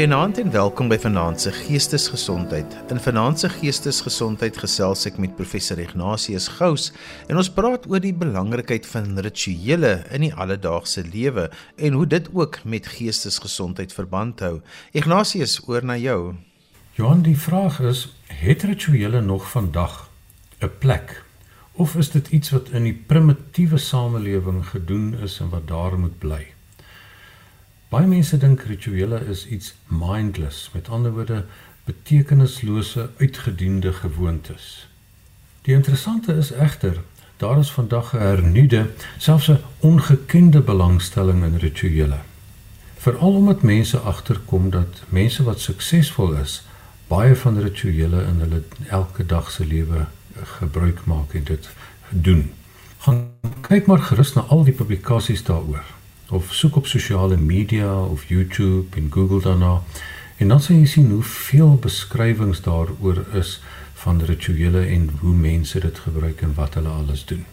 Goeienaand en welkom by Vanaand se Geestesgesondheid. In Vanaand se Geestesgesondheid gesels ek met professor Ignatius Gous en ons praat oor die belangrikheid van rituele in die alledaagse lewe en hoe dit ook met geestesgesondheid verband hou. Ignatius, oor na jou. Johan, die vraag is, het rituele nog vandag 'n plek of is dit iets wat in die primitiewe samelewing gedoen is en wat daar moet bly? Baie mense dink rituele is iets mindless, met ander woorde betekenislose uitgediende gewoontes. Die interessante is egter, daar is vandag 'n hernuide, selfs 'n ongekende belangstelling in rituele. Veral omdat mense agterkom dat mense wat suksesvol is, baie van rituele in hulle elke dag se lewe gebruik maak en dit doen. Gaan kyk maar gerus na al die publikasies daaroor of soek op sosiale media of YouTube en Google daarna en dan sien jy sien hoeveel beskrywings daaroor is van rituele en hoe mense dit gebruik en wat hulle alles doen.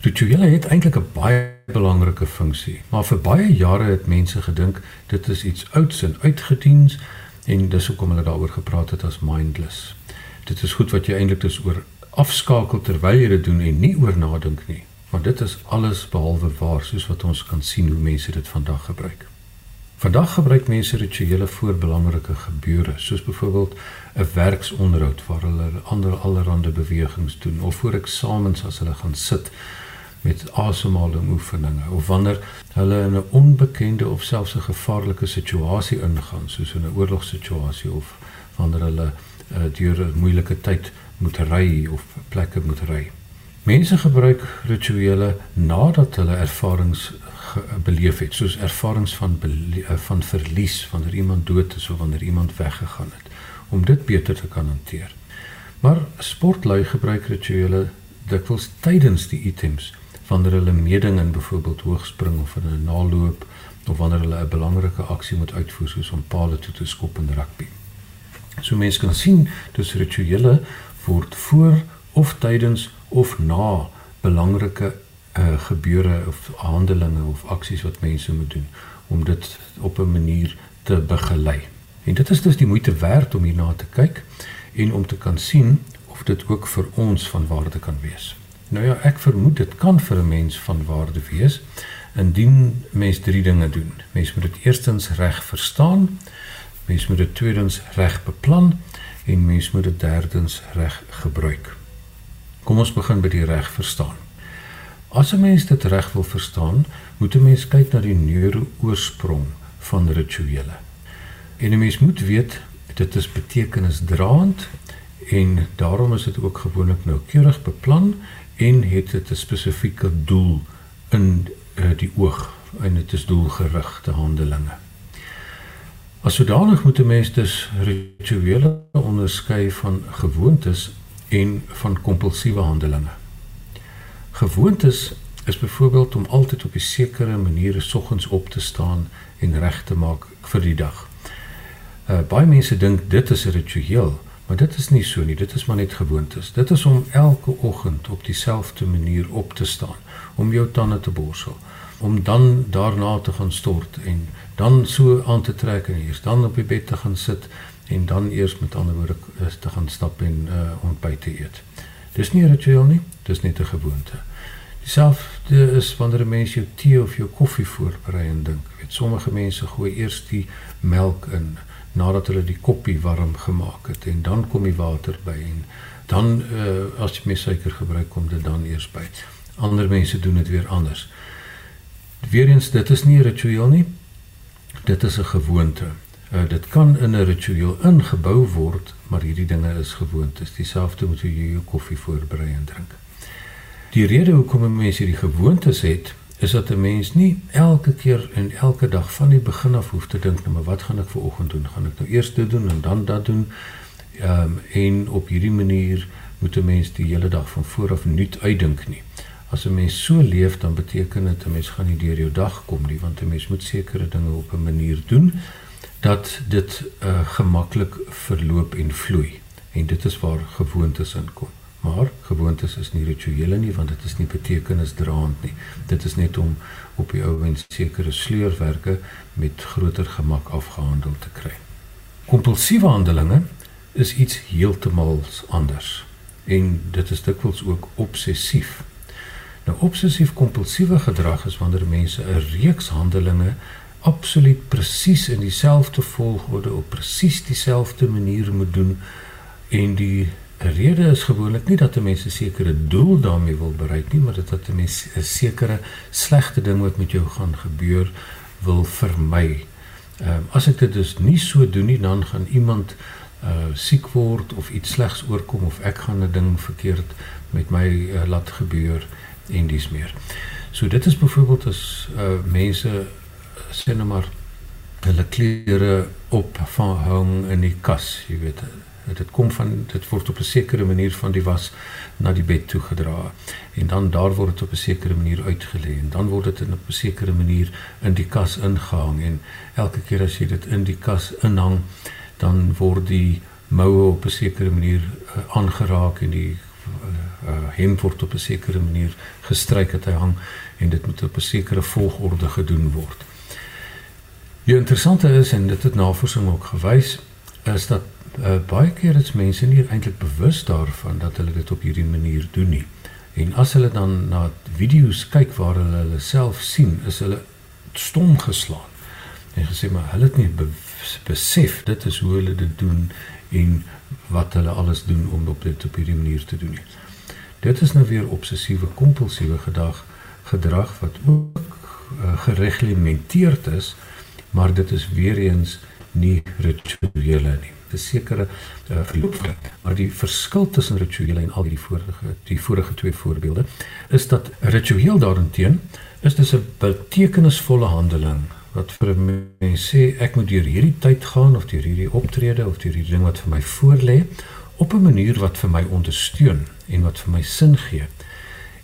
Rituele het eintlik 'n baie belangrike funksie, maar vir baie jare het mense gedink dit is iets ouds en uitgediens en dis hoekom hulle daaroor gepraat het as mindless. Dit is goed wat jy eintlik dus oor afskakel terwyl jy dit doen en nie oor nadink nie. Want dit is alles behalwe waar soos wat ons kan sien hoe mense dit vandag gebruik. Vandag gebruik mense rituele vir belangrike gebeure, soos byvoorbeeld 'n werksonderhoud waar hulle ander allerlei bewegings doen of voor eksamens as hulle gaan sit met asemhaling oefeninge of wanneer hulle in 'n onbekende of selfs 'n gevaarlike situasie ingaan, soos in 'n oorlogssituasie of wanneer hulle uh, deur 'n moeilike tyd moet ry of plekke moet ry. Mense gebruik rituele nadat hulle ervarings beleef het, soos ervarings van eh, van verlies wanneer iemand dood is of wanneer iemand weggegaan het, om dit beter te kan hanteer. Maar sportlui gebruik rituele dikwels tydens die items wanneer hulle meeding in byvoorbeeld hoogspring of in 'n naloop of wanneer hulle 'n belangrike aksie moet uitvoer soos om palle toe te skop in rugby. So mense kan sien dis rituele word voor of tydens of na belangrike uh, gebeure of handelinge of aksies wat mense moet doen om dit op 'n manier te begelei. En dit is dus die moeite werd om hierna te kyk en om te kan sien of dit ook vir ons van waarde kan wees. Nou ja, ek vermoed dit kan vir 'n mens van waarde wees indien mens drie dinge doen. Mens moet dit eerstens reg verstaan, mens moet dit tweedens reg beplan en mens moet dit derdens reg gebruik. Kom ons begin by die reg verstaan. As 'n mens dit reg wil verstaan, moet 'n mens kyk na die neuro-oorsprong van rituele. En 'n mens moet weet dit is betekenisdraand en daarom is dit ook gewoonlik noukeurig beplan en het dit 'n spesifieke doel in uh, die oog en dit is doelgerigte handelinge. As sodanig moet 'n mens dus rituele onderskei van gewoontes en van kompulsiewe handelinge. Gewoontes is byvoorbeeld om altyd op 'n sekere manier soggens op te staan en reg te maak vir die dag. Uh baie mense dink dit is 'n ritueel, maar dit is nie so nie, dit is maar net gewoontes. Dit is om elke oggend op dieselfde manier op te staan, om jou tande te borsel, om dan daarna te gaan stort en dan so aan te trek en eers dan op die bed te gaan sit en dan eers met ander woorde is te gaan stap en uh, ontbyt te eet. Dis nie 'n ritueel nie, dis net 'n gewoonte. Dieselfde is wanneer 'n mens jou tee of jou koffie voorberei en dink. Weet sommige mense gooi eers die melk in nadat hulle die koppie warm gemaak het en dan kom die water by en dan uh, as jy meer suiker gebruik kom dit dan eers by. Ander mense doen dit weer anders. Weerens dit is nie 'n ritueel nie. Dit is 'n gewoonte. Uh, dit kan in 'n ritueel ingebou word, maar hierdie dinge is gewoontes. Dieselfde moet jy jou koffie voorberei en drink. Die rede hoekom 'n mens hierdie gewoontes het, is dat 'n mens nie elke keer en elke dag van die begin af hoef te dink, nou, maar wat gaan ek vir oggend doen? Gaan ek nou eers dit doen en dan dat doen? Ehm um, en op hierdie manier moet 'n mens die hele dag van voor af nuut uitdink nie. As 'n mens so leef, dan beteken dit 'n mens gaan nie deur jou dag kom nie, want 'n mens moet sekere dinge op 'n manier doen dat dit uh, gemaklik verloop en vloei. En dit is waar gewoontes inkom maar gewoontes is nie rituele nie want dit is nie betekenisdraand nie. Dit is net om op die ou en sekere sleurwerke met groter gemak afgehandel te kry. Kompulsiewe handelinge is iets heeltemal anders. En dit is dikwels ook obsessief. Nou obsessief kompulsiewe gedrag is wanneer mense 'n reeks handelinge absoluut presies in dieselfde volgorde op presies dieselfde manier moet doen en die rede is gewoonlik nie dat 'n mens 'n sekere doel daarmee wil bereik nie, maar dit dat 'n mens 'n sekere slegte ding wat met jou gaan gebeur wil vermy. Ehm um, as ek dit dus nie so doen nie, dan gaan iemand uh siek word of iets slegs oorkom of ek gaan 'n ding verkeerd met my uh, laat gebeur en dis meer. So dit is byvoorbeeld as uh mense sê nou maar hulle klere op van hang in die kas, jy weet, dit kom van dit word op 'n sekere manier van die was na die bed toe gedra. En dan daar word dit op 'n sekere manier uitgelê en dan word dit op 'n sekere manier in die kas ingehang. En elke keer as jy dit in die kas inhang dan word die moue op 'n sekere manier uh, aangeraak en die uh, hem word op 'n sekere manier gestryk dat hy hang en dit moet op 'n sekere volgorde gedoen word. Die interessante is en dit het navorsing ook gewys is dat uh, baie keer is mense nie eintlik bewus daarvan dat hulle dit op hierdie manier doen nie. En as hulle dan na video's kyk waar hulle hulle self sien, is hulle stom geslaan. En gesê maar hulle het nie be besef dit is hoe hulle dit doen en wat hulle alles doen om op dit op hierdie manier te doen nie. Dit is nou weer obsessiewe kompulsiewe gedrag gedrag wat ook uh, gereglementeerd is, maar dit is weer eens nie rituele nie. 'n sekere uh, verloop. Maar die verskil tussen rituele en al die vorige die vorige twee voorbeelde is dat ritueel daarenteen is dis 'n betekenisvolle handeling wat vir 'n mens sê ek moet deur hierdie tyd gaan of deur hierdie optrede of deur hierdie ding wat vir my voorlê op 'n manier wat vir my ondersteun en wat vir my sin gee.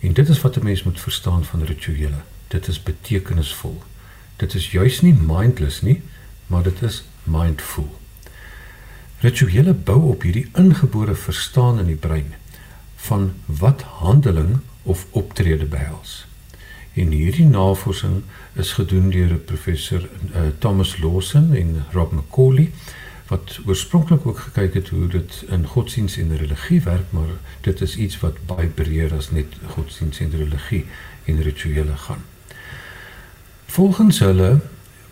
En dit is wat 'n mens moet verstaan van rituele. Dit is betekenisvol. Dit is juis nie mindless nie, maar dit is mindful. Rituele bou op hierdie ingebore verstaan in die brein van wat handeling of optrede behels. En hierdie navorsing is gedoen deur professor uh, Thomas Lawson en Rob McCauley wat oorspronklik ook gekyk het hoe dit in godsdienst en religie werk, maar dit is iets wat baie breër as net godsdienst en religie en rituele gaan. Volgens hulle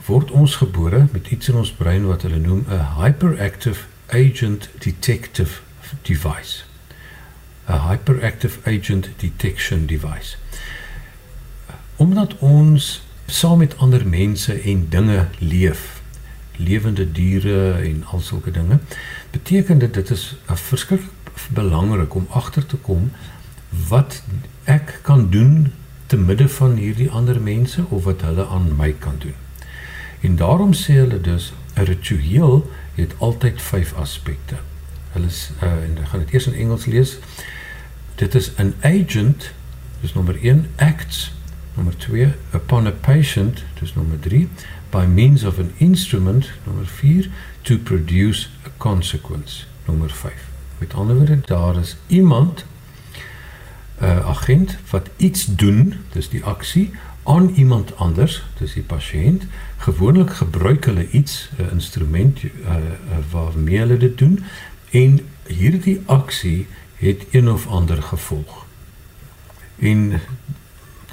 word ons gebore met iets in ons brein wat hulle noem 'n hyperactive agent detective device. A hyperactive agent detection device. Omdat ons saam met ander mense en dinge leef, lewende diere en al sulke dinge, beteken dit dit is verskriklik belangrik om agter te kom wat ek kan doen te midde van hierdie ander mense of wat hulle aan my kan doen. En daarom sê hulle dus 'n ritueel het altyd vyf aspekte. Hulle is uh, en ek gaan dit eers in Engels lees. Dit is an agent, dis nommer 1, acts, nommer 2, upon a patient, dis nommer 3, by means of an instrument, nommer 4, to produce a consequence, nommer 5. Met ander woorde, daar is iemand 'n uh, agent wat iets doen, dis die aksie aan iemand anders, dis die pasiënt. Gewoonlik gebruik hulle iets, 'n instrument uh, uh, waarmee hulle dit doen en hierdie aksie het een of ander gevolg. En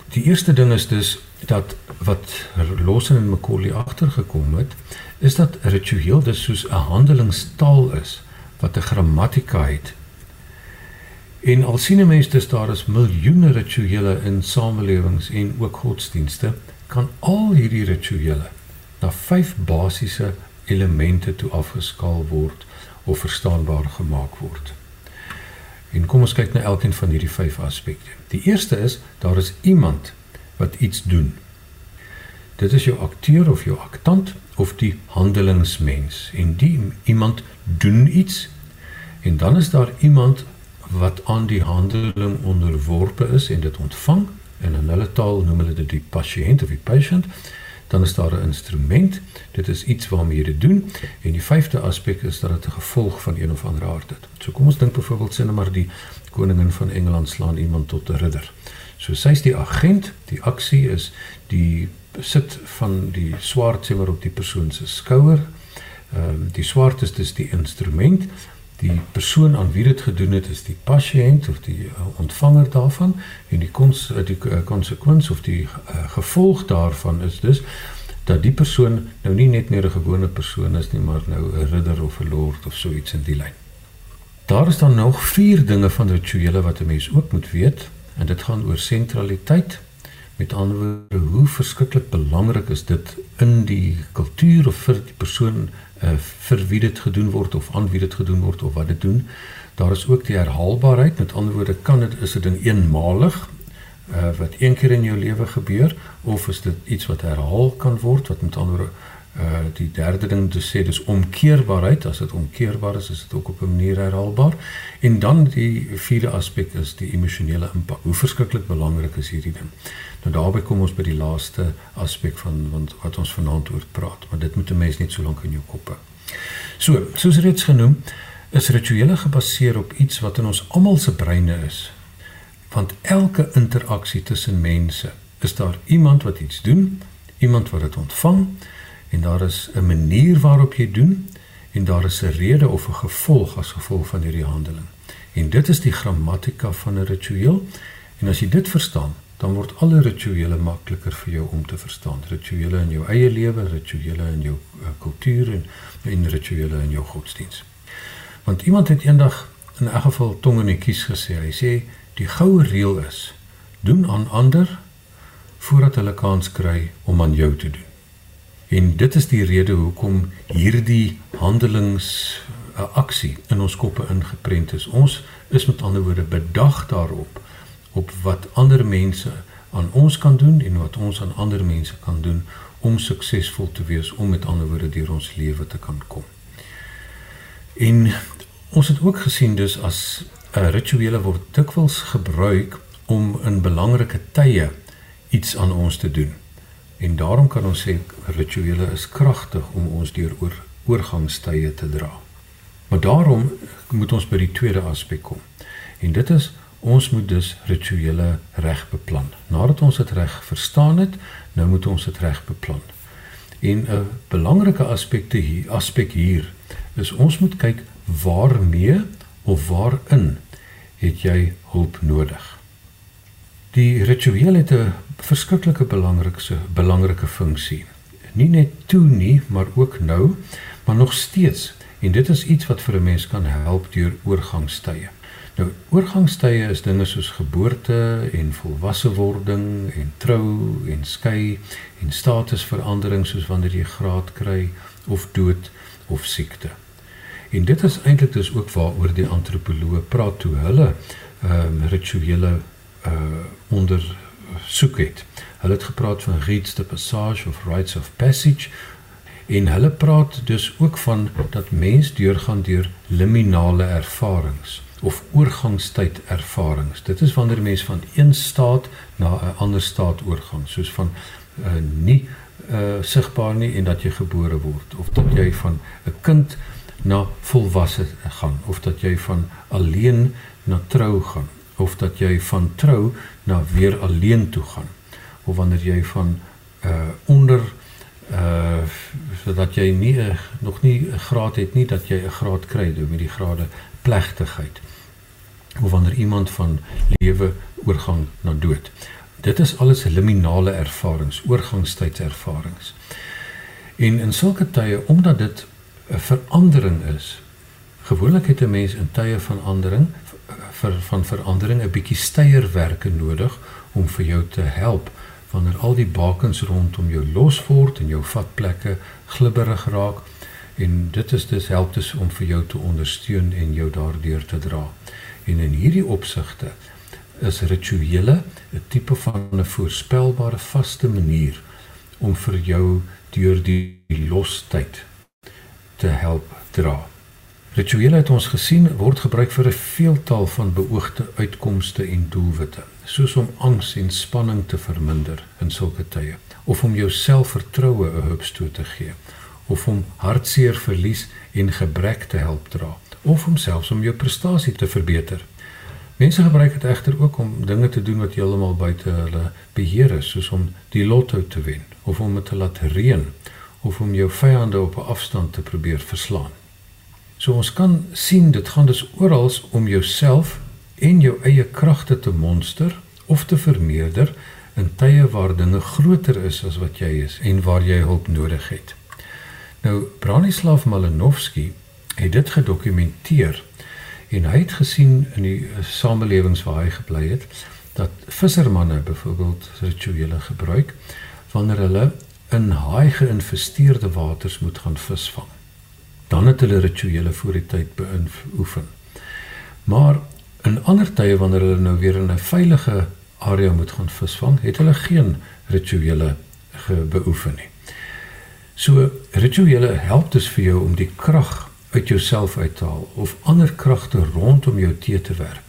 die eerste ding is dus dat wat Lawson en Macaulay agtergekom het, is dat ritueel dus soos 'n handelingstaal is wat 'n grammatika het En al sien 'n mens dis daar is miljoene rituele in samelewings en ook godsdienste, kan al hierdie rituele na vyf basiese elemente toe afgeskaal word of verstaanbaar gemaak word. En kom ons kyk na elkeen van hierdie vyf aspekte. Die eerste is daar is iemand wat iets doen. Dit is jou akteur of jou aktant of die handelingsmens en die iemand doen iets en dan is daar iemand wat aan die handeling onderworpe is en dit ontvang en in hulle taal noem hulle dit die pasiënt of die patient dan is daar 'n instrument. Dit is iets waarmee jy dit doen en die vyfde aspek is dat dit 'n gevolg van een of ander aard het. So kom ons dink byvoorbeeld sê net maar die koningin van Engeland slaan iemand tot 'n ridder. So sy's die agent die aksie is die sit van die swaard sê maar op die persoon se skouer Ehm um, die swart is dis die instrument. Die persoon aan wie dit gedoen het is die pasiënt of die uh, ontvanger daarvan en die kons die konsekwens uh, of die uh, gevolg daarvan is dus dat die persoon nou nie net meer 'n gewone persoon is nie, maar nou 'n ridder of 'n lord of so iets in die lyn. Daar is dan nog vier dinge van rituele wat 'n mens ook moet weet en dit gaan oor sentraliteit. Met ander woorde, hoe verskriklik belangrik is dit in die kultuur of vir die persoon uh, vir wie dit gedoen word of aan wie dit gedoen word of wat dit doen. Daar is ook die herhaalbaarheid. Met ander woorde, kan dit is dit 'n eenmalig uh, wat een keer in jou lewe gebeur of is dit iets wat herhaal kan word wat met ander woorde uh die derde ding te sê dis omkeerbaarheid as dit omkeerbaar is is dit ook op 'n manier herhaalbaar en dan die vierde aspek is die emosionele impak hoe verskriklik belangrik is hierdie ding nou daarby kom ons by die laaste aspek van want wat ons vanaand oor praat maar dit moet 'n mens net so lank in jou kop hou so soos reeds genoem is rituele gebaseer op iets wat in ons almal se breine is want elke interaksie tussen mense is daar iemand wat iets doen, iemand wat dit ontvang en daar is 'n manier waarop jy doen en daar is 'n rede of 'n gevolg as gevolg van hierdie handeling. En dit is die grammatika van 'n ritueel. En as jy dit verstaan, dan word alle rituele makliker vir jou om te verstaan. Rituele in jou eie lewe, rituele in jou uh, kultuur en en rituele in jou godsdiens. Want iemand het eendag in 'n geval tong in die kies gesê. Hy sê Die goue reël is: doen aan ander voordat hulle kans kry om aan jou te doen. En dit is die rede hoekom hierdie handelings 'n eh, aksie in ons koppe ingeprent is. Ons is met ander woorde bedag daarop op wat ander mense aan ons kan doen en wat ons aan ander mense kan doen om suksesvol te wees om met ander woorde deur ons lewe te kan kom. En ons het ook gesien dus as uh, rituele word dikwels gebruik om in belangrike tye iets aan ons te doen. En daarom kan ons sê rituele is kragtig om ons deur oor oorgangstye te dra. Maar daarom moet ons by die tweede aspek kom. En dit is ons moet dus rituele reg beplan. Nadat ons dit reg verstaan het, nou moet ons dit reg beplan. En 'n belangrike aspekte hier, aspek hier is ons moet kyk waarmee of waarin het jy hulp nodig? Die ritueel het 'n verskriklike belangrike belangrike funksie. Nie net toe nie, maar ook nou, maar nog steeds. En dit is iets wat vir 'n mens kan help deur oorgangstye. Nou, oorgangstye is dinge soos geboorte en volwassewording en trou en skei en statusverandering soos wanneer jy graad kry of dood of siekte. En dit is eintlik dus ook waaroor die antropoloë praat toe hulle ehm um, rituele uh ondersoek het. Hulle het gepraat van rites de passage of rites of passage en hulle praat dus ook van dat mens deurgaan deur liminale ervarings of oorgangstyd ervarings. Dit is wanneer mens van een staat na 'n ander staat oorgang, soos van uh, nie uh, sigbaar nie en dat jy gebore word of dat jy van 'n kind na volwasse gaan of dat jy van alleen na trou gaan of dat jy van trou na weer alleen toe gaan of wanneer jy van uh onder uh sodat jy nie nog nie 'n graad het nie dat jy 'n graad kry met die grade plegtigheid of wanneer iemand van lewe oorgang na dood dit is alles liminale ervarings oorgangstydservarings en in sulke tye omdat dit 'n verandering is. Gewoonlik het 'n mens in tye van verandering vir van verandering 'n bietjie steierwerke nodig om vir jou te help wanneer al die bakens rondom jou los word en jou vatplekke glibberig raak en dit is dus help dus om vir jou te ondersteun en jou daardeur te dra. En in hierdie opsigte is rituele 'n tipe van 'n voorspelbare vaste manier om vir jou deur die lostyd te help dra. Rituele het ons gesien word gebruik vir 'n veeltal van beoogde uitkomste en doelwitte, soos om angs en spanning te verminder in sulke tye, of om jou selfvertroue 'n hupstoot te gee, of om hartseer verlies en gebrek te help dra, of om selfs om jou prestasie te verbeter. Mense gebruik dit egter ook om dinge te doen wat heeltemal buite hulle beheer is, soos om die lotto te wen of om dit te laat reën of om jou vyande op 'n afstand te probeer verslaan. So ons kan sien dit gaan dus oral om jouself en jou eie kragte te monster of te vermeerder in tye waar dinge groter is as wat jy is en waar jy hulp nodig het. Nou Branislav Malinowski het dit gedokumenteer en hy het gesien in die samelewings waar hy gebly het dat vissermanne byvoorbeeld rituele gebruik wanneer hulle in haai geïnvesteerde waters moet gaan visvang. Dan het hulle rituele voor die tyd beoefen. Maar in ander tye wanneer hulle nou weer in 'n veilige area moet gaan visvang, het hulle geen rituele beoefen nie. So rituele help dus vir jou om die krag uit jouself uit te haal of ander kragte rondom jou te te werk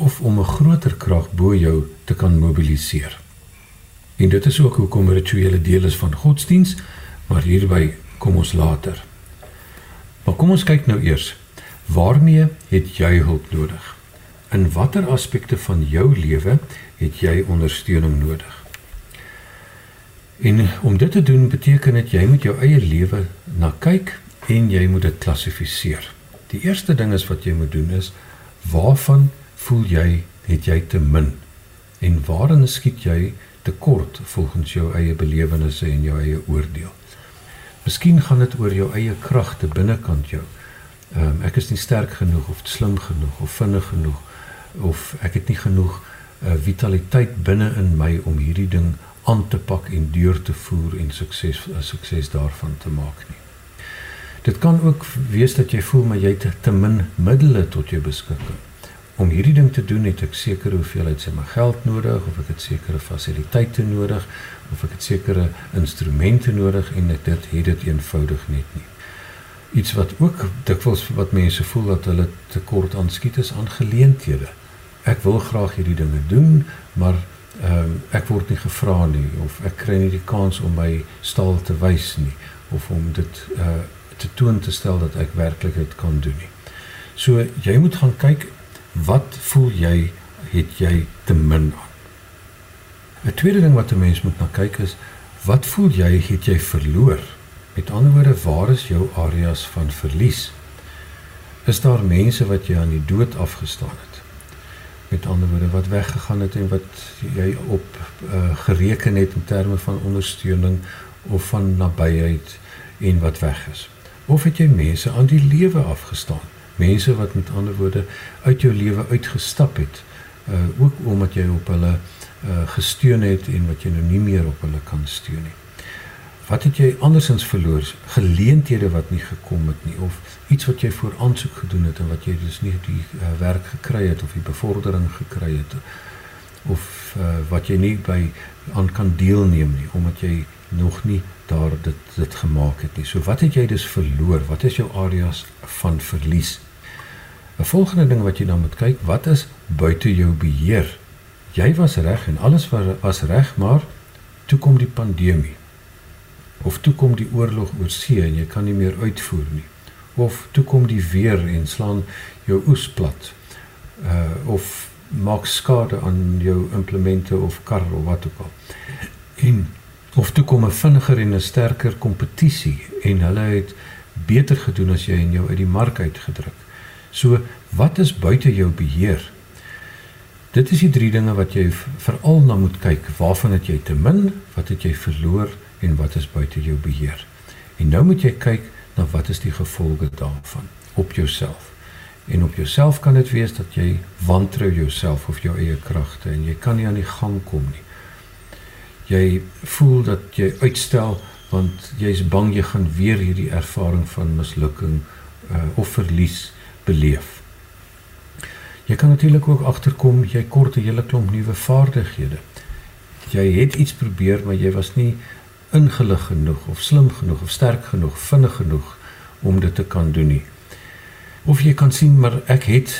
of om 'n groter krag bo jou te kan mobiliseer. En dit is ook hoekom rituele deel is van godsdiens, maar hierby kom ons later. Maar kom ons kyk nou eers. Waarmee het jy hulp nodig? In watter aspekte van jou lewe het jy ondersteuning nodig? En om dit te doen beteken dit jy moet jou eie lewe na kyk en jy moet dit klassifiseer. Die eerste ding is wat jy moet doen is waarvan voel jy het jy te min en waarin skiet jy tekort volgens jou eie belewennisse en jou eie oordeel. Miskien gaan dit oor jou eie kragte binnekant jou. Ehm um, ek is nie sterk genoeg of slim genoeg of vinnig genoeg of ek het nie genoeg uh, vitaliteit binne in my om hierdie ding aan te pak en deur te voer en sukses 'n sukses daarvan te maak nie. Dit kan ook wees dat jy voel maar jy het te min middele tot jou beskikking om hierdie ding te doen het ek sekere hoeveelheid sê maar geld nodig of ek het sekere fasiliteite nodig of ek het sekere instrumente nodig en dit het dit eenvoudig net nie. Iets wat ook dikwels wat mense voel dat hulle tekort aan skiet is aan geleenthede. Ek wil graag hierdie dinge doen, maar ehm um, ek word nie gevra nie of ek kry nie die kans om my stal te wys nie of om dit uh te toon te stel dat ek werklik dit kan doen nie. So jy moet gaan kyk Wat voel jy het jy te min aan? 'n Tweede ding wat 'n mens moet na kyk is wat voel jy het jy verloor? Met ander woorde, waar is jou areas van verlies? Is daar mense wat jy aan die dood afgestaan het? Met ander woorde, wat weggegaan het en wat jy op uh, gereken het in terme van ondersteuning of van nabyheid en wat weg is? Of het jy mense aan die lewe afgestaan? mense wat met ander woorde uit jou lewe uitgestap het uh ook omdat jy op hulle uh gesteun het en wat jy nou nie meer op hulle kan steun nie. Wat het jy andersins verloor? Geleenthede wat nie gekom het nie of iets wat jy voor aansoek gedoen het en wat jy dus nie die uh, werk gekry het of die bevordering gekry het of uh wat jy nie by aan kan deelneem nie omdat jy nog nie daar dit dit gemaak het nie. So wat het jy dus verloor? Wat is jou areas van verlies? 'n Volgende ding wat jy dan moet kyk, wat is buite jou beheer? Jy was reg en alles was reg, maar toe kom die pandemie. Of toe kom die oorlog oor see en jy kan nie meer uitvoer nie. Of toe kom die weer en slaan jou oes plat. Uh of maak skade aan jou implemente of kar of wat ook al. En of toe kom 'n vinniger en 'n sterker kompetisie en hulle het beter gedoen as jy en jou uit die mark uitgedruk. So, wat is buite jou beheer? Dit is die drie dinge wat jy veral na moet kyk. Waarvan het jy te min? Wat het jy verloor en wat is buite jou beheer? En nou moet jy kyk na wat is die gevolge daarvan op jouself. En op jouself kan dit wees dat jy wantrou jouself of jou eie kragte en jy kan nie aan die gang kom nie jy voel dat jy uitstel want jy's bang jy gaan weer hierdie ervaring van mislukking uh, of verlies beleef. Jy kan natuurlik ook agterkom jy kort 'n hele klomp nuwe vaardighede. Jy het iets probeer maar jy was nie ingelig genoeg of slim genoeg of sterk genoeg, vinnig genoeg om dit te kan doen nie. Of jy kan sien maar ek het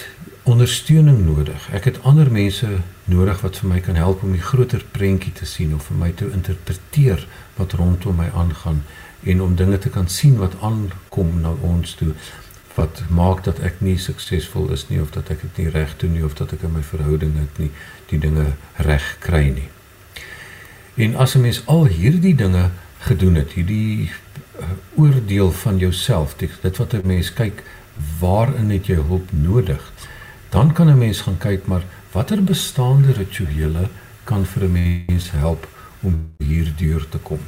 ondersteuning nodig. Ek het ander mense nodig wat vir my kan help om die groter prentjie te sien of vir my te interpreteer wat rondom my aangaan en om dinge te kan sien wat aankom na ons toe wat maak dat ek nie suksesvol is nie of dat ek dit nie reg doen nie of dat ek in my verhouding net nie die dinge reg kry nie. En as 'n mens al hierdie dinge gedoen het, hierdie uh, oordeel van jouself, dit wat 'n mens kyk waarin het jy hulp nodig? Dan kan 'n mens gaan kyk maar watter bestaande rituele kan vir 'n mens help om hierdeur te kom.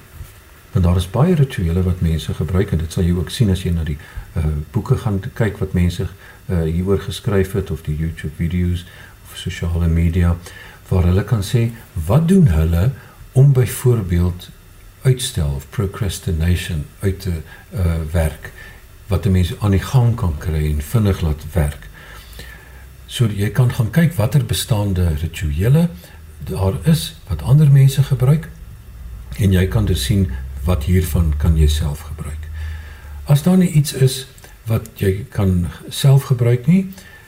Want daar is baie rituele wat mense gebruik en dit sal jy ook sien as jy na die uh, boeke gaan kyk wat mense uh, hieroor geskryf het of die YouTube video's of sosiale media waar hulle kan sê wat doen hulle om byvoorbeeld uitstel of procrastination uit te uh, werk wat 'n mens aan die gang kan kry en vinnig laat werk. So jy kan gaan kyk watter bestaande rituele daar is wat ander mense gebruik en jy kan dus sien wat hiervan kan jy self gebruik. As daar nie iets is wat jy kan self gebruik nie,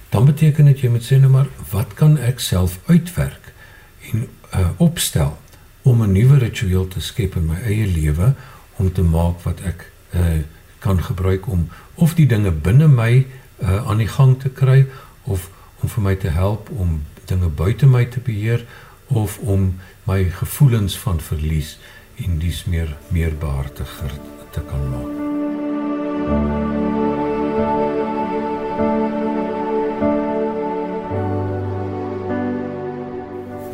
dan beteken dit jy moet sê nou maar wat kan ek self uitwerk en uh, opstel om 'n nuwe ritueel te skep in my eie lewe om te maak wat ek uh, kan gebruik om of die dinge binne my uh, aan die gang te kry of om vir my te help om dinge buite my te beheer of om my gevoelens van verlies en dis meer meer behartiger te kan maak.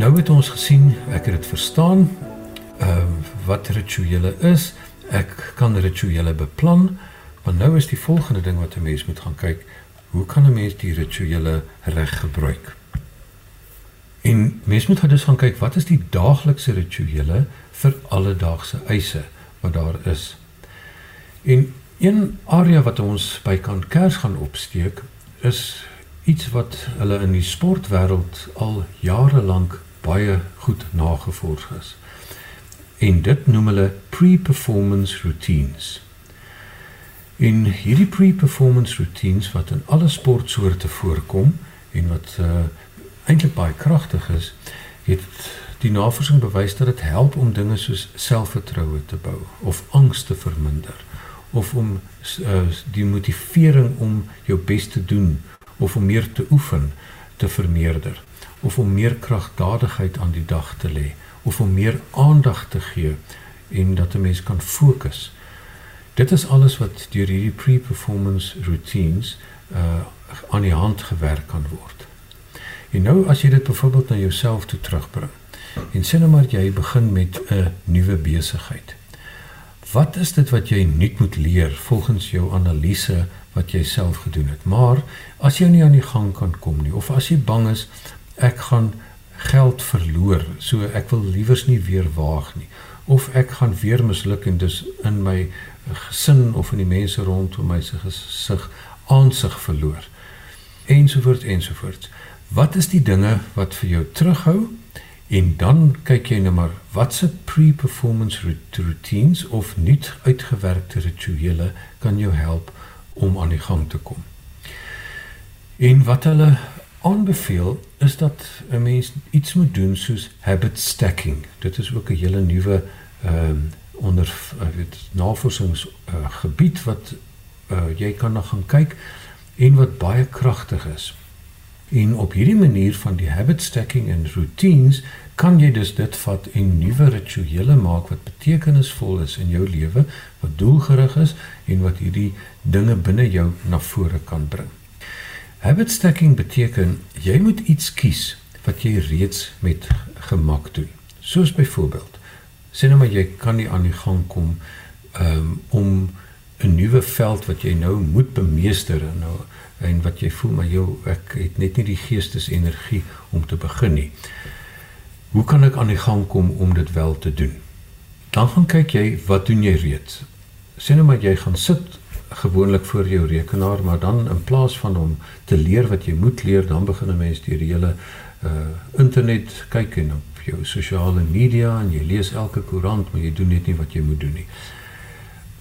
Nou het ons gesien, ek het dit verstaan, ehm uh, wat rituele is. Ek kan rituele beplan, maar nou is die volgende ding wat 'n mens moet gaan kyk, hoe kan 'n mens die rituele reg gebruik? En mens moet dus gaan kyk wat is die daaglikse rituele vir alledaagse eise wat daar is. En een area wat ons by kan kers gaan opsteek is iets wat hulle in die sportwêreld al jare lank baie goed nagevors is. En dit noem hulle pre-performance routines. In hierdie pre-performance routines wat in alle sportsoorte voorkom en wat uh, eintlik baie kragtig is, het die navorsing bewys dat dit help om dinge soos selfvertroue te bou of angs te verminder of om uh, die motivering om jou bes te doen of om meer te oefen te vermeerder of om meer kragtadigheid aan die dag te lê of om meer aandag te gee en dat 'n mens kan fokus. Dit is alles wat deur hierdie pre-performance routines uh aan die hand gewerk kan word. En nou as jy dit byvoorbeeld na jouself toe terugbring en sê nou maar jy begin met 'n nuwe besigheid. Wat is dit wat jy nuut moet leer volgens jou analise wat jy self gedoen het? Maar as jy nie aan die gang kan kom nie of as jy bang is ek gaan geld verloor, so ek wil liewers nie weer waag nie. Of ek gaan weer misluk en dus in my gesin of in die mense rondom my se gesig aansig verloor. Ensovoorts ensovoorts wat is die dinge wat vir jou terughou? En dan kyk jy nou maar wat se pre-performance routines of nuut uitgewerkte rituele kan jou help om aan die gang te kom. En wat hulle aanbeveel is dat 'n mens iets moet doen soos habit stacking. Dit is ook 'n hele nuwe ehm um, onder uh, weet navorsings uh, gebied wat uh, jy kan na gaan kyk en wat baie kragtig is. En op hierdie manier van die habit stacking en routines kan jy dus dit vat en nuwe rituele maak wat betekenisvol is in jou lewe, wat doelgerig is en wat hierdie dinge binne jou na vore kan bring. Habit stacking beteken jy moet iets kies wat jy reeds met gemak doen. Soos byvoorbeeld, sê nou maar jy kan nie aan die gang kom um, om 'n nuwe veld wat jy nou moet bemeester en nou en wat jy voel maar jou ek het net nie die geestesenergie om te begin nie. Hoe kan ek aan die gang kom om dit wel te doen? Dan gaan kyk jy wat doen jy reeds. Sê nou maar jy gaan sit gewoonlik voor jou rekenaar, maar dan in plaas van om te leer wat jy moet leer, dan begin 'n mens deur die hele uh internet kyk en op jou sosiale media en jy lees elke koerant, maar jy doen net nie wat jy moet doen nie.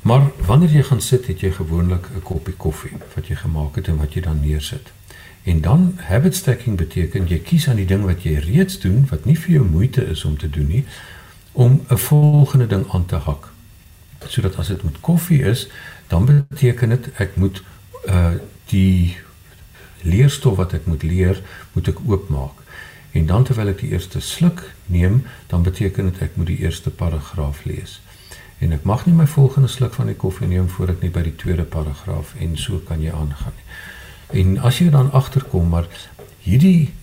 Maar wanneer jy gaan sit, het jy gewoonlik 'n koppie koffie wat jy gemaak het en wat jy dan neersit. En dan habit stacking beteken jy kies aan die ding wat jy reeds doen wat nie vir jou moeite is om te doen nie om 'n volgende ding aan te hak. Sodat as dit met koffie is, dan beteken dit ek moet uh die leerstof wat ek moet leer, moet ek oopmaak. En dan terwyl ek die eerste sluk neem, dan beteken dit ek moet die eerste paragraaf lees. en ek mag nie my volgende sluk van die koffie neem voor ek nie by die tweede paragraaf en so kan jy aangaan nie. En as jy dan agterkom maar hierdie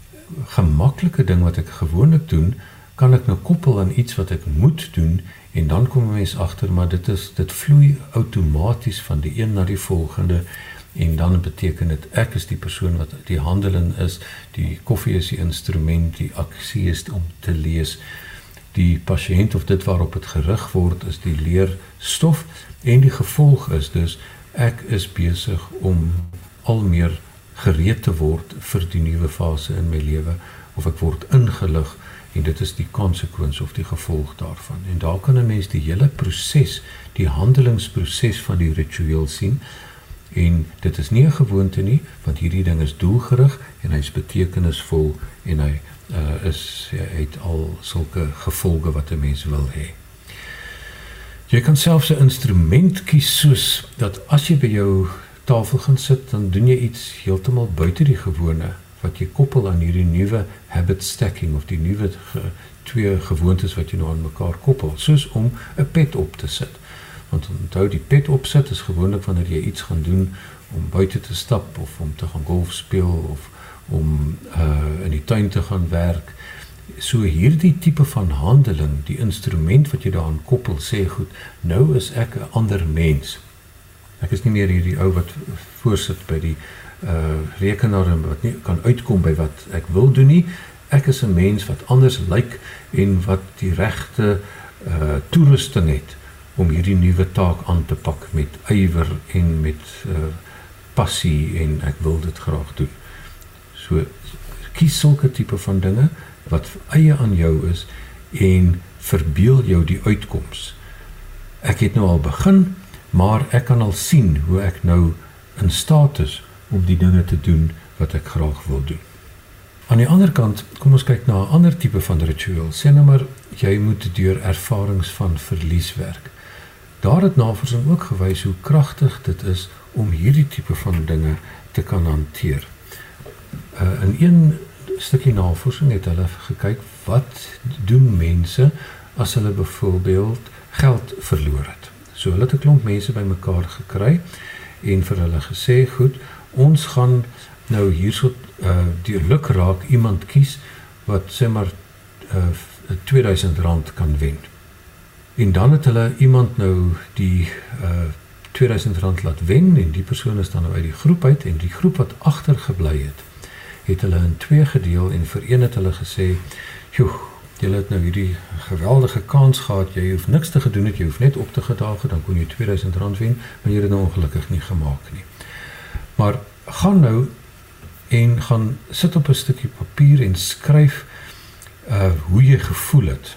gemaklike ding wat ek gewoonlik doen, kan ek nou koppel aan iets wat ek moet doen en dan kom 'n mens agter maar dit is dit vloei outomaties van die een na die volgende en dan beteken dit ek is die persoon wat die handeling is die koffie is die instrument die aksie is om te lees. Die pasiënt of dit waarop dit gerig word is die leerstof en die gevolg is dus ek is besig om al meer gereed te word vir die nuwe fase in my lewe of ek word ingelig en dit is die konsekwens of die gevolg daarvan en daar kan 'n mens die hele proses die handelingsproses van die ritueel sien en dit is nie 'n gewoonte nie want hierdie ding is doelgerig en hy's betekenisvol en hy uh, is hy het al sulke gevolge wat 'n mens wil hê. Jy kan selfs 'n instrument kies soos dat as jy by jou tafel gaan sit dan doen jy iets heeltemal buite die gewone wat jy koppel aan hierdie nuwe habit stacking of die nuwe ge, twee gewoontes wat jy nou aan mekaar koppel soos om 'n pet op te sit want onthou die pet opsit is gewoonlik wanneer jy iets gaan doen om buite te stap of om te gaan golf speel of om uh in die tuin te gaan werk. So hierdie tipe van handeling, die instrument wat jy daaraan koppel sê goed, nou is ek 'n ander mens. Ek is nie meer hierdie ou wat voorsit by die uh rekenaar en wat nie kan uitkom by wat ek wil doen nie. Ek is 'n mens wat anders lyk en wat die regte uh toerusting het om hierdie nuwe taak aan te pak met ywer en met uh, passie en ek wil dit graag doen. So kies sulke tipe van dinge wat eie aan jou is en verbeel jou die uitkoms. Ek het nou al begin, maar ek kan al sien hoe ek nou in staat is om die dinge te doen wat ek graag wil doen. Aan die ander kant, kom ons kyk na 'n ander tipe van ritueel. Sê nou maar jy moet deur ervarings van verlies werk. Daar het navorsing ook gewys hoe kragtig dit is om hierdie tipe van dinge te kan hanteer. Uh in een stukkie navorsing het hulle gekyk wat doen mense as hulle byvoorbeeld geld verloor het. So hulle het 'n klomp mense bymekaar gekry en vir hulle gesê, "Goed, ons gaan nou hierso uh die luk raak iemand kies wat sê maar uh R2000 kan wen." En dan het hulle iemand nou die uh eh, R2000 laat wen en die persoon is dan nou uit die groep uit en die groep wat agtergebly het, het hulle in twee gedeel en vir een het hulle gesê, "Joe, julle het nou hierdie geweldige kans gehad. Jy hoef niks te gedoen het, jy hoef net op te gedaag het, dan kon jy R2000 wen, maar jy het dit nou ongelukkig nie gemaak nie." Maar gaan nou en gaan sit op 'n stukkie papier en skryf uh hoe jy gevoel het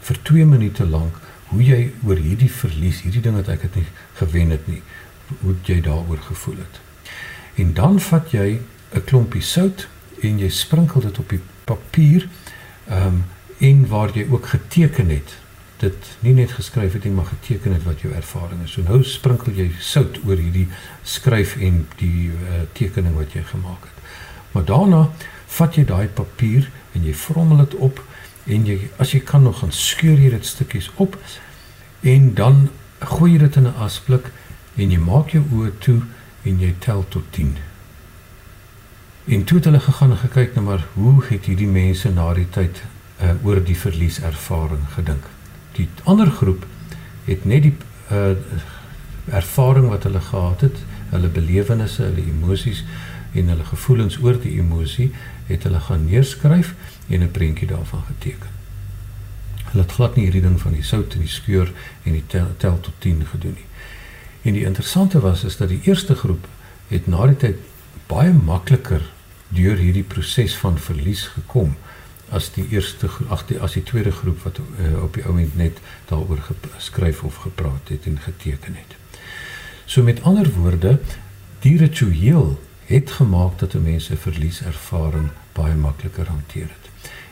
vir 2 minute lank hoe jy oor hierdie verlies, hierdie ding wat ek het nie gewen het nie, hoe jy daaroor gevoel het. En dan vat jy 'n klompie sout en jy sprinkel dit op die papier, ehm um, en waar jy ook geteken het dit nie net geskryf het nie maar geteken het wat jou ervaring is. So nou sprinkel jy sout oor hierdie skryf en die uh, tekening wat jy gemaak het. Maar daarna vat jy daai papier en jy vrommel dit op en jy as jy kan nog gaan skeur jy dit stukkies op en dan gooi jy dit in 'n asblik en jy maak jou oë toe en jy tel tot 10. En toe het hulle gegaan en gekyk na maar hoe het hierdie mense na die tyd uh, oor die verlieservaring gedink. Die ander groep het net die uh, ervaring wat hulle gehad het, hulle belewennisse, hulle emosies en hulle gevoelens oor die emosie het hulle gaan neerskryf en 'n prentjie daarvan geteken. Hulle het glad nie hierdie ding van die sout en die skeur en die tel, tel tot 10 gedoen nie. En die interessante was is dat die eerste groep het na die tyd baie makliker deur hierdie proses van verlies gekom as die eerste ag die as die tweede groep wat uh, op die oomblik net daaroor geskryf of gepraat het en geteken het. So met ander woorde, die ritueel het gemaak dat 'n mens 'n verlieservaring baie makliker hanteer het.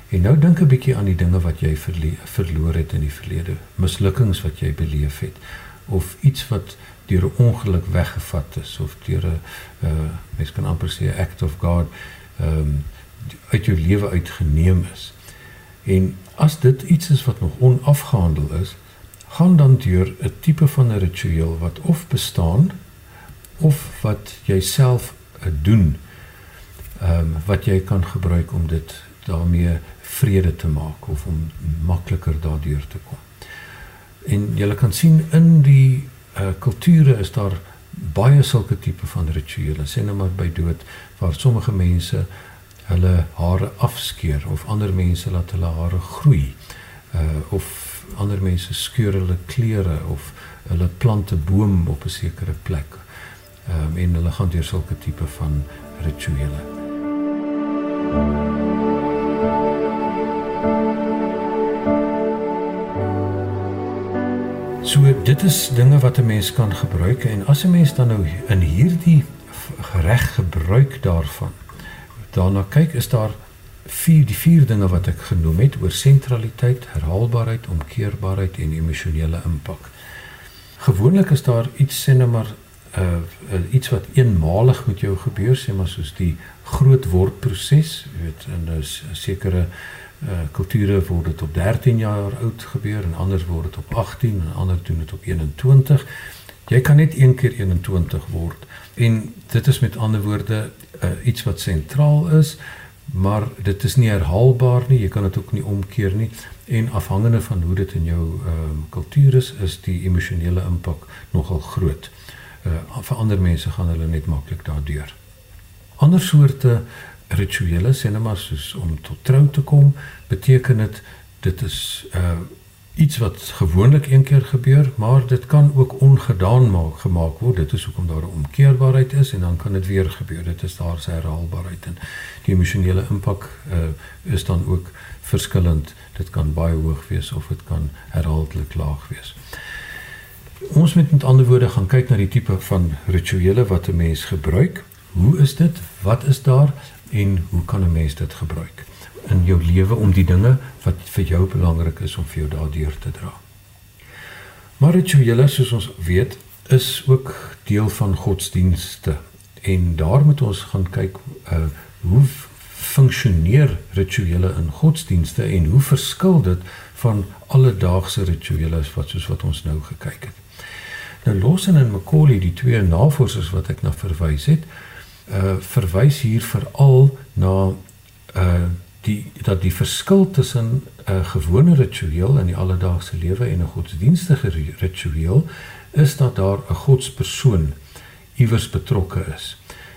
En nou dink 'n bietjie aan die dinge wat jy verloor het in die verlede, mislukkings wat jy beleef het of iets wat deur 'n ongeluk weggevat is of deur 'n uh mens kan amper sê act of God ehm um, uit jou lewe uitgeneem is. En as dit iets is wat nog onafgehandel is, gaan dan deur 'n tipe van 'n ritueel wat of bestaan of wat jy self eh, doen. Ehm um, wat jy kan gebruik om dit daarmee vrede te maak of om makliker daardeur te kom. En jy kan sien in die uh, kulture is daar baie sulke tipe van rituele. Sien nou maar by dood waar sommige mense hulle hare afskeer of ander mense laat hulle hare groei. Uh of ander mense skeur hulle klere of hulle plant 'n boom op 'n sekere plek. Ehm um, en hulle gaan deur sulke tipe van rituele. So dit is dinge wat 'n mens kan gebruik en as 'n mens dan nou in hierdie reg gebruik daarvan daarna kyk is daar vier die vier dinge wat ek genoem het oor sentraliteit, herhaalbaarheid, omkeerbaarheid en emosionele impak. Gewoonlik is daar iets sê nou maar uh, uh iets wat eenmalig met jou gebeur sê maar soos die groot word proses, jy weet in 'n sekere uh kulture word dit op 13 jaar oud gebeur en ander word dit op 18 en ander doen dit op 21. Jy kan net een keer 21 word en dit is met ander woorde uh, iets wat sentraal is maar dit is nie herhaalbaar nie jy kan dit ook nie omkeer nie en afhangende van hoe dit in jou ehm um, kultuur is is die emosionele impak nogal groot. Uh vir ander mense gaan hulle net maklik daardeur. Ander soorte rituele sê net maar soos om tot trou te kom beteken dit dit is uh iets wat gewoonlik een keer gebeur, maar dit kan ook ongedaan maak gemaak word. Dit is hoekom daar 'n omkeerbaarheid is en dan kan dit weer gebeur. Dit is daar sy herhaalbaarheid en die emosionele impak uh, is dan ook verskillend. Dit kan baie hoog wees of dit kan herhaaldelik laag wees. Ons moet met ander woorde gaan kyk na die tipe van rituele wat 'n mens gebruik. Hoe is dit? Wat is daar en hoe kan 'n mens dit gebruik? In jou lewe om die dinge wat vir jou belangrik is om vir jou daardeur te dra. Maar rituele soos ons weet is ook deel van godsdienste en daar moet ons gaan kyk uh, hoe funksioneer rituele in godsdienste en hoe verskil dit van alledaagse rituele wat soos wat ons nou gekyk het. Nou Lawson en Macaulay die twee navorsers wat ek na verwys het, uh verwys hier veral na uh die dat die verskil tussen 'n gewone ritueel in die alledaagse lewe en 'n godsdienstige ritueel is dat daar 'n godspersoon iewers betrokke is.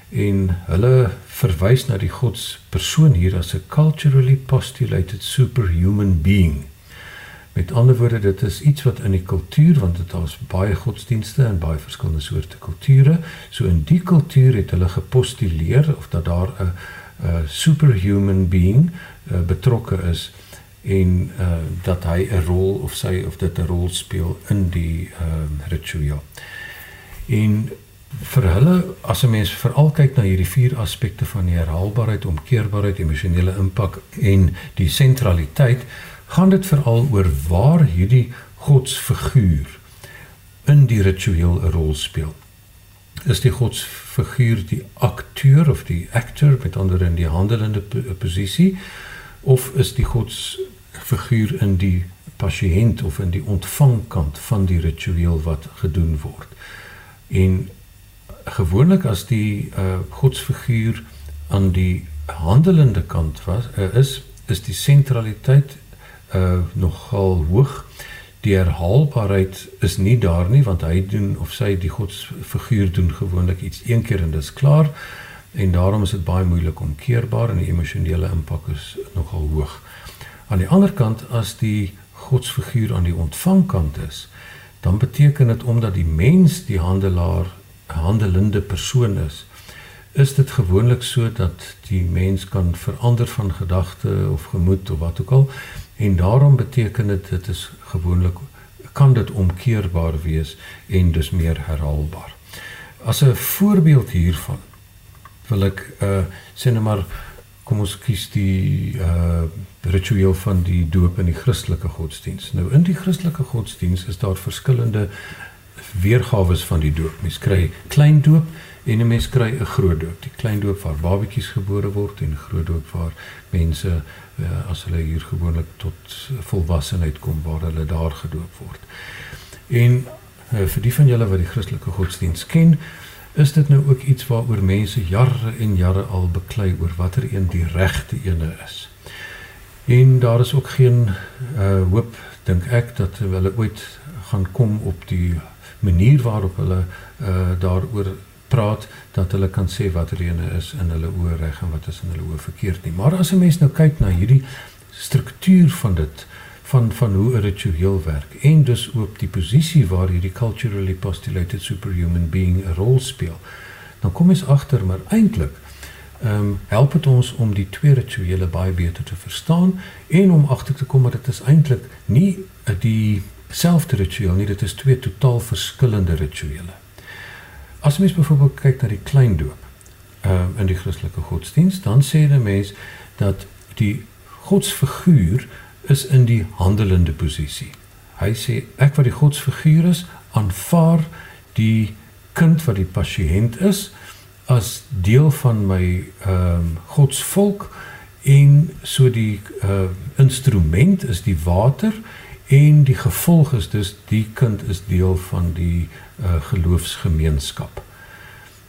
En hulle verwys na die godspersoon hier as 'n culturally postulated superhuman being. Met ander woorde, dit is iets wat in die kultuur, want dit daar's baie godsdienste en baie verskillende soorte kulture, so in die kultuur het hulle gepostuleer of dat daar 'n uh, superhuman being uh, betrokke is en uh, dat hy 'n rol of sy of dit 'n rol speel in die uh, ritueel. En vir hulle as 'n mens veral kyk na hierdie vier aspekte van die herhaalbaarheid, omkeerbaarheid, emosionele impak en die sentraliteit, gaan dit veral oor waar hierdie godsfiguur in die ritueel 'n rol speel is die godsfiguur die akteur of die actor met ander in die handelende posisie of is die godsfiguur in die pasiënt of in die ontvangkant van die ritueel wat gedoen word. En gewoonlik as die uh, godsfiguur aan die handelende kant was uh, is is die sentraliteit uh, nogal hoog die herhaalbaarheid is nie daar nie want hy doen of sy die godsfiguur doen gewoonlik iets een keer en dis klaar en daarom is dit baie moeilik om keerbaar en die emosionele impak is nogal hoog. Aan die ander kant as die godsfiguur aan die ontvangkant is, dan beteken dit omdat die mens die handelaar handelende persoon is, is dit gewoonlik so dat die mens kan verander van gedagte of gemoed of wat ook al en daarom beteken dit dit is gewoonlik kan dit omkeerbaar wees en dus meer herhaalbaar. As 'n voorbeeld hiervan wil ek uh sê net maar kom ons kies die uh ritueel van die doop in die Christelike godsdiens. Nou in die Christelike godsdiens is daar verskillende weergawe van die doop. Mens kry klein doop en 'n mens kry 'n groot doop. Die klein doop waar babatjies gebore word en 'n groot doop waar mense uh, as hulle hier gewoonlik tot volwassenheid kom waar hulle daar gedoop word. En uh, vir die van julle wat die Christelike godsdiens ken, is dit nou ook iets waaroor mense jare en jare al beklei oor watter een die regte ene is. En daar is ook geen uh hoop dink ek dat hulle ooit gaan kom op die manier waarop hulle uh daaroor praat dat hulle kan sê watter ene is in hulle oë reg en wat is in hulle oë verkeerd nie. Maar as 'n mens nou kyk na hierdie struktuur van dit van van hoe 'n ritueel werk en dus ook die posisie waar hierdie culturally postulated superhuman being 'n rol speel, dan kom ons agter maar eintlik ehm um, help dit ons om die twee rituele baie beter te verstaan en om agter te kom dat dit is eintlik nie die selfde ritueel nie, dit is twee totaal verskillende rituele. As mens byvoorbeeld kyk na die klein doop ehm uh, in die Christelike godsdiens, dan sê die mens dat die godsfiguur is in die handelende posisie. Hy sê ek wat die godsfiguur is, aanvaar die kind wat die pasiënt is as deel van my ehm um, godsvolk en so die uh, instrument is die water en die gevolg is dus die kind is deel van die uh, geloofsgemeenskap.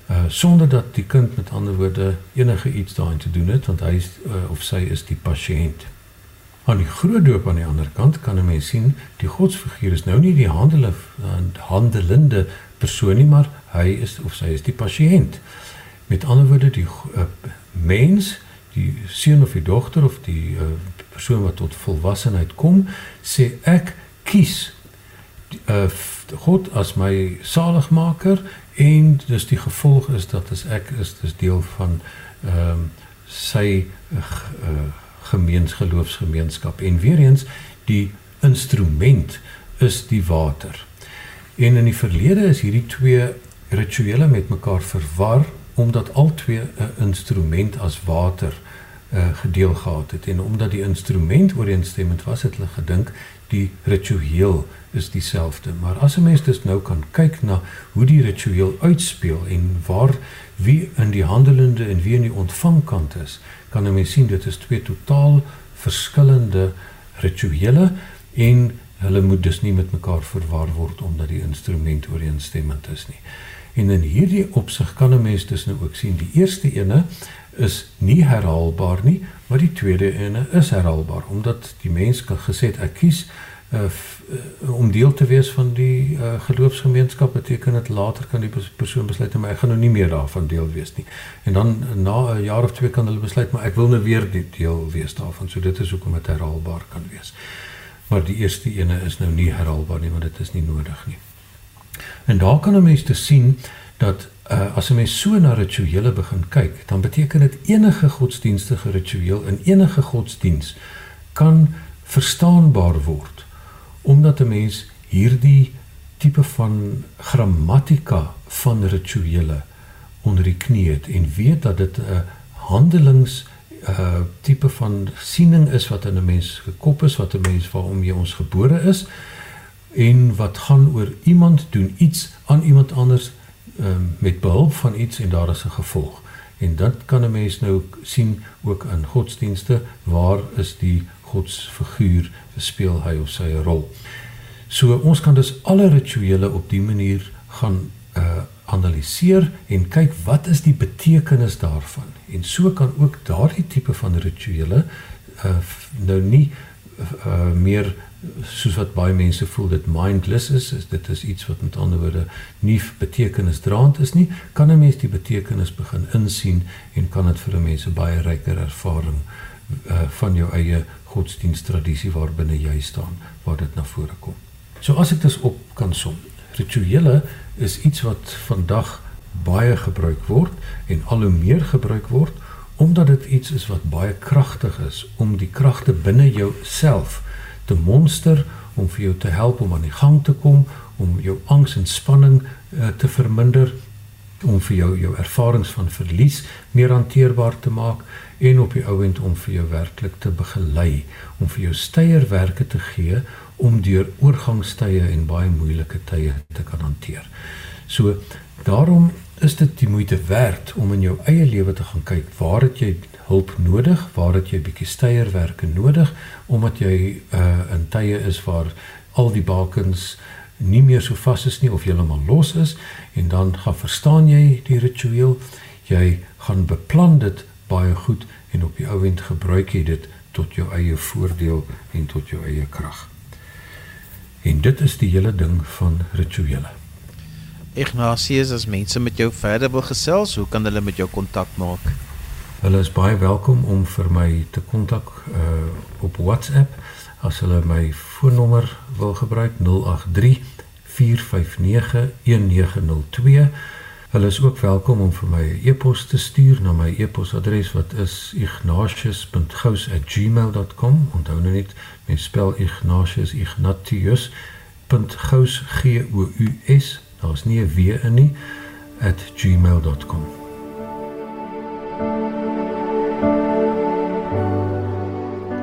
Uh, sonder dat die kind met ander woorde enige iets daarin te doen het want hy is, uh, of sy is die pasiënt. Aan die groot doop aan die ander kant kan 'n mens sien die godsfiguur is nou nie die handele handelende persoon nie, maar hy is of sy is die pasiënt. Met ander woorde die uh, mens, die seun of die dogter of die uh, persoon wat tot volwassenheid kom, sê ek kies uh, God as my saligmaker en dis die gevolg is dat as ek is dis deel van ehm um, sy uh, uh, gemeensgeloofsgemeenskap en weer eens die instrument is die water. En in die verlede is hierdie twee rituele met mekaar verwar omdat al twee 'n instrument as water uh, gedeel gehad het en omdat die instrument ooreenstemmend was het hulle gedink die ritueel is dieselfde. Maar as 'n mens dus nou kan kyk na hoe die ritueel uitspeel en waar wie in die handelende en wie in die ontvangkant is, kan 'n mens sien dit is twee totaal verskillende rituele en hulle moet dus nie met mekaar verwar word omdat die instrument ooreenstemmend is nie. En in hierdie opsig kan 'n mens dus nou ook sien die eerste ene is nie herhaalbaar nie, maar die tweede ene is herhaalbaar omdat die mens kan gesê ek kies om deel te wees van die uh, geloofsgemeenskap beteken dit later kan die persoon besluit maar ek gaan nou nie meer daarvan deel wees nie. En dan na 'n jaar of twee kan hulle besluit maar ek wil nou weer deel wees daarvan. So dit is hoekom dit herhaalbaar kan wees. Maar die eerste ene is nou nie herhaalbaar nie want dit is nie nodig nie. En daar kan 'n mens te sien dat uh, as 'n mens so na rituele begin kyk, dan beteken dit enige godsdienstige ritueel in enige godsdiens kan verstaanbaar word omdat 'n mens hierdie tipe van grammatika van rituele onder die knie het en weet dat dit 'n handelings uh tipe van siening is wat in 'n mens gekop is wat 'n mens waarom jy ons gebore is en wat gaan oor iemand doen iets aan iemand anders um, met behulp van iets en daar is 'n gevolg. En dit kan 'n mens nou sien ook in godsdienste waar is die godsfiguur speel hy of sy 'n rol. So ons kan dus alle rituele op die manier gaan uh analiseer en kyk wat is die betekenis daarvan. En so kan ook daardie tipe van rituele uh nou nie uh meer soos wat baie mense voel dit mindless is, is dit is iets wat met ander woorde nie betekenisdraand is nie, kan 'n mens die betekenis begin insien en kan dit vir 'n mens 'n baie ryker ervaring uh van jou eie godsdiensttradisie waarbinne jy staan waar dit na vore kom. So as ek dit op kan som, rituele is iets wat vandag baie gebruik word en al hoe meer gebruik word omdat dit iets is wat baie kragtig is om die kragte binne jouself te monster om vir jou te help om aan die gang te kom, om jou angs en spanning uh, te verminder, om vir jou jou ervarings van verlies meer hanteerbaar te maak en op die ouend om vir jou werklik te begelei, om vir jou steierwerke te gee om deur oorgangstye en baie moeilike tye te kan hanteer. So daarom is dit die moeite werd om in jou eie lewe te gaan kyk waar het jy hulp nodig, waar het jy bietjie steierwerke nodig omdat jy uh in tye is waar al die bakens nie meer so vas is nie of heeltemal los is en dan gaan verstaan jy die ritueel, jy gaan beplan dit baie goed en op die ou end gebruik jy dit tot jou eie voordeel en tot jou eie krag. En dit is die hele ding van rituele. Ignatius, as mense met jou verder wil gesels, hoe kan hulle met jou kontak maak? Hulle is baie welkom om vir my te kontak uh op WhatsApp as hulle my foonnommer wil gebruik 083 459 1902 Hulle is ook welkom om vir my 'n e e-pos te stuur na my e-posadres wat is ignatius.gous@gmail.com. Onthou nou net, mens spel Ignatius Ignatius.gous G O U S. Daar's nie 'n w in nie @gmail.com.